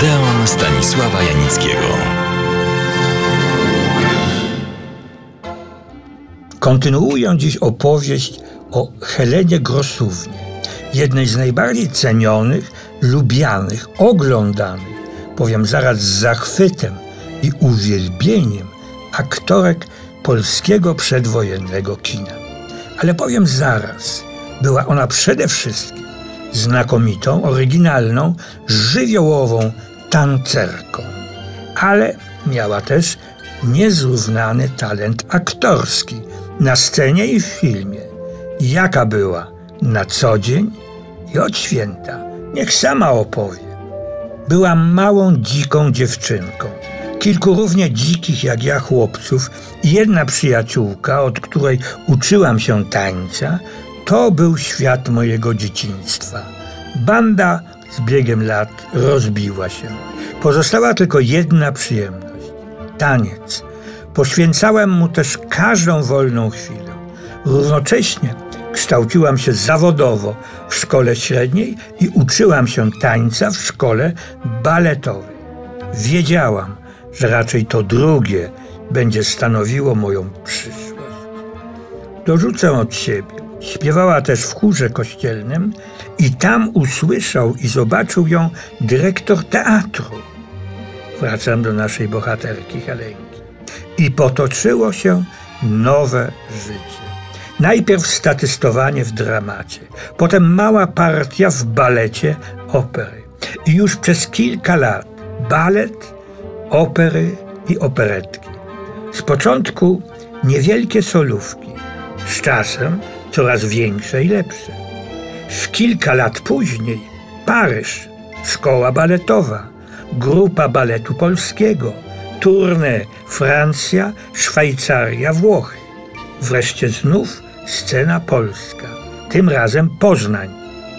Odeon Stanisława Janickiego. Kontynuuję dziś opowieść o Helenie Grosównie, jednej z najbardziej cenionych, lubianych, oglądanych, powiem zaraz z zachwytem i uwielbieniem, aktorek polskiego przedwojennego kina. Ale powiem zaraz, była ona przede wszystkim znakomitą, oryginalną, żywiołową tancerką. Ale miała też niezrównany talent aktorski na scenie i w filmie. Jaka była na co dzień i od święta. Niech sama opowie. Była małą, dziką dziewczynką. Kilku równie dzikich jak ja chłopców i jedna przyjaciółka, od której uczyłam się tańca, to był świat mojego dzieciństwa. Banda z biegiem lat rozbiła się. Pozostała tylko jedna przyjemność taniec. Poświęcałem mu też każdą wolną chwilę. Równocześnie kształciłam się zawodowo w szkole średniej i uczyłam się tańca w szkole baletowej. Wiedziałam, że raczej to drugie będzie stanowiło moją przyszłość. Dorzucę od siebie. Śpiewała też w chórze kościelnym i tam usłyszał i zobaczył ją dyrektor teatru. Wracam do naszej bohaterki Helenki. I potoczyło się nowe życie. Najpierw statystowanie w dramacie, potem mała partia w balecie opery. I już przez kilka lat balet, opery i operetki. Z początku niewielkie solówki, z czasem coraz większe i lepsze. W kilka lat później Paryż, szkoła baletowa, grupa baletu polskiego, tournée Francja, Szwajcaria, Włochy. Wreszcie znów scena polska, tym razem Poznań.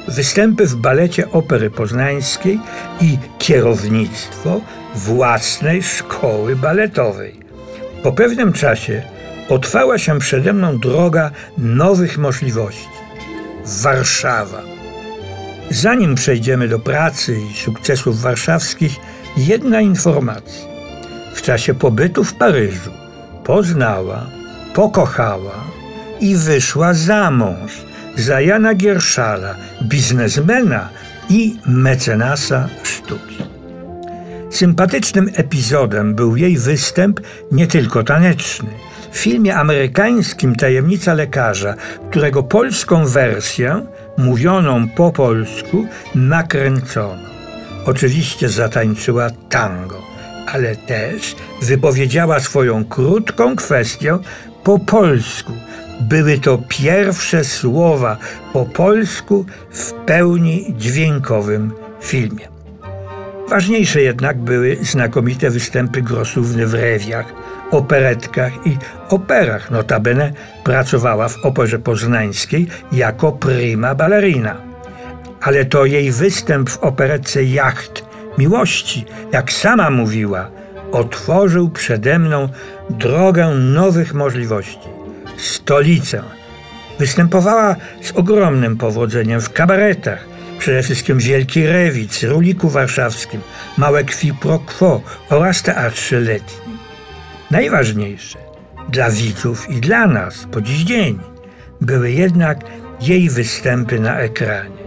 Występy w balecie Opery Poznańskiej i kierownictwo własnej szkoły baletowej. Po pewnym czasie otwarła się przede mną droga nowych możliwości. Warszawa. Zanim przejdziemy do pracy i sukcesów warszawskich, jedna informacja. W czasie pobytu w Paryżu poznała, pokochała i wyszła za mąż za Jana Gierszala, biznesmena i mecenasa sztuki. Sympatycznym epizodem był jej występ nie tylko taneczny. W filmie amerykańskim Tajemnica lekarza, którego polską wersję, mówioną po polsku, nakręcono. Oczywiście zatańczyła tango, ale też wypowiedziała swoją krótką kwestię po polsku. Były to pierwsze słowa po polsku w pełni dźwiękowym filmie. Ważniejsze jednak były znakomite występy Grosówny w rewiach, operetkach i operach. Notabene pracowała w Operze Poznańskiej jako prima ballerina. Ale to jej występ w operetce Jacht Miłości, jak sama mówiła, otworzył przede mną drogę nowych możliwości. Stolicę. Występowała z ogromnym powodzeniem w kabaretach, przede wszystkim Wielki Rewi, Cyruliku Warszawskim, Małe Kwi Pro Quo oraz Teatrze Letnim. Najważniejsze dla widzów i dla nas po dziś dzień były jednak jej występy na ekranie.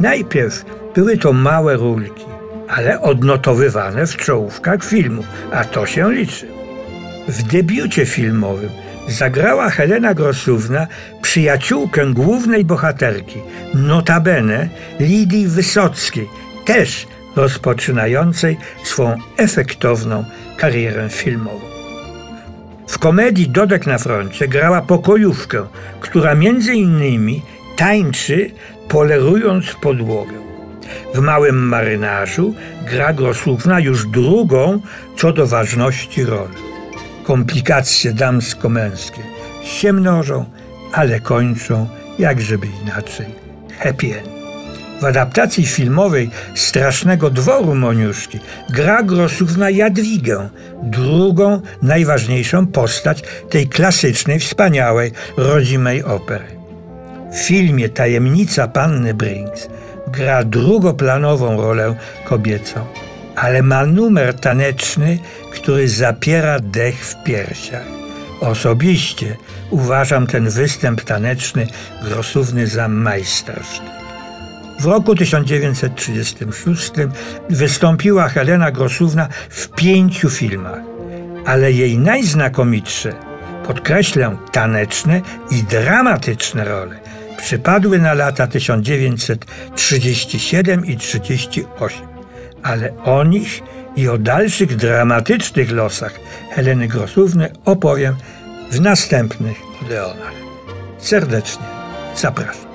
Najpierw były to małe rulki, ale odnotowywane w czołówkach filmu, a to się liczy. W debiucie filmowym zagrała Helena Grosówna przyjaciółkę głównej bohaterki, notabene Lidii Wysockiej, też rozpoczynającej swą efektowną karierę filmową. W komedii Dodek na froncie grała pokojówkę, która między innymi tańczy polerując podłogę. W Małym Marynarzu gra Grosówna już drugą co do ważności rolę. Komplikacje damsko-męskie się mnożą, ale kończą, jak żeby inaczej, happy end. W adaptacji filmowej Strasznego Dworu Moniuszki gra Grosówna Jadwigę, drugą najważniejszą postać tej klasycznej, wspaniałej, rodzimej opery. W filmie Tajemnica Panny Brinks gra drugoplanową rolę kobiecą ale ma numer taneczny, który zapiera dech w piersiach. Osobiście uważam ten występ taneczny grosówny za majstersztyk. W roku 1936 wystąpiła Helena Grosówna w pięciu filmach, ale jej najznakomitsze, podkreślę, taneczne i dramatyczne role przypadły na lata 1937 i 1938. Ale o nich i o dalszych dramatycznych losach Heleny Grosówny opowiem w następnych Odeonach. Serdecznie zapraszam.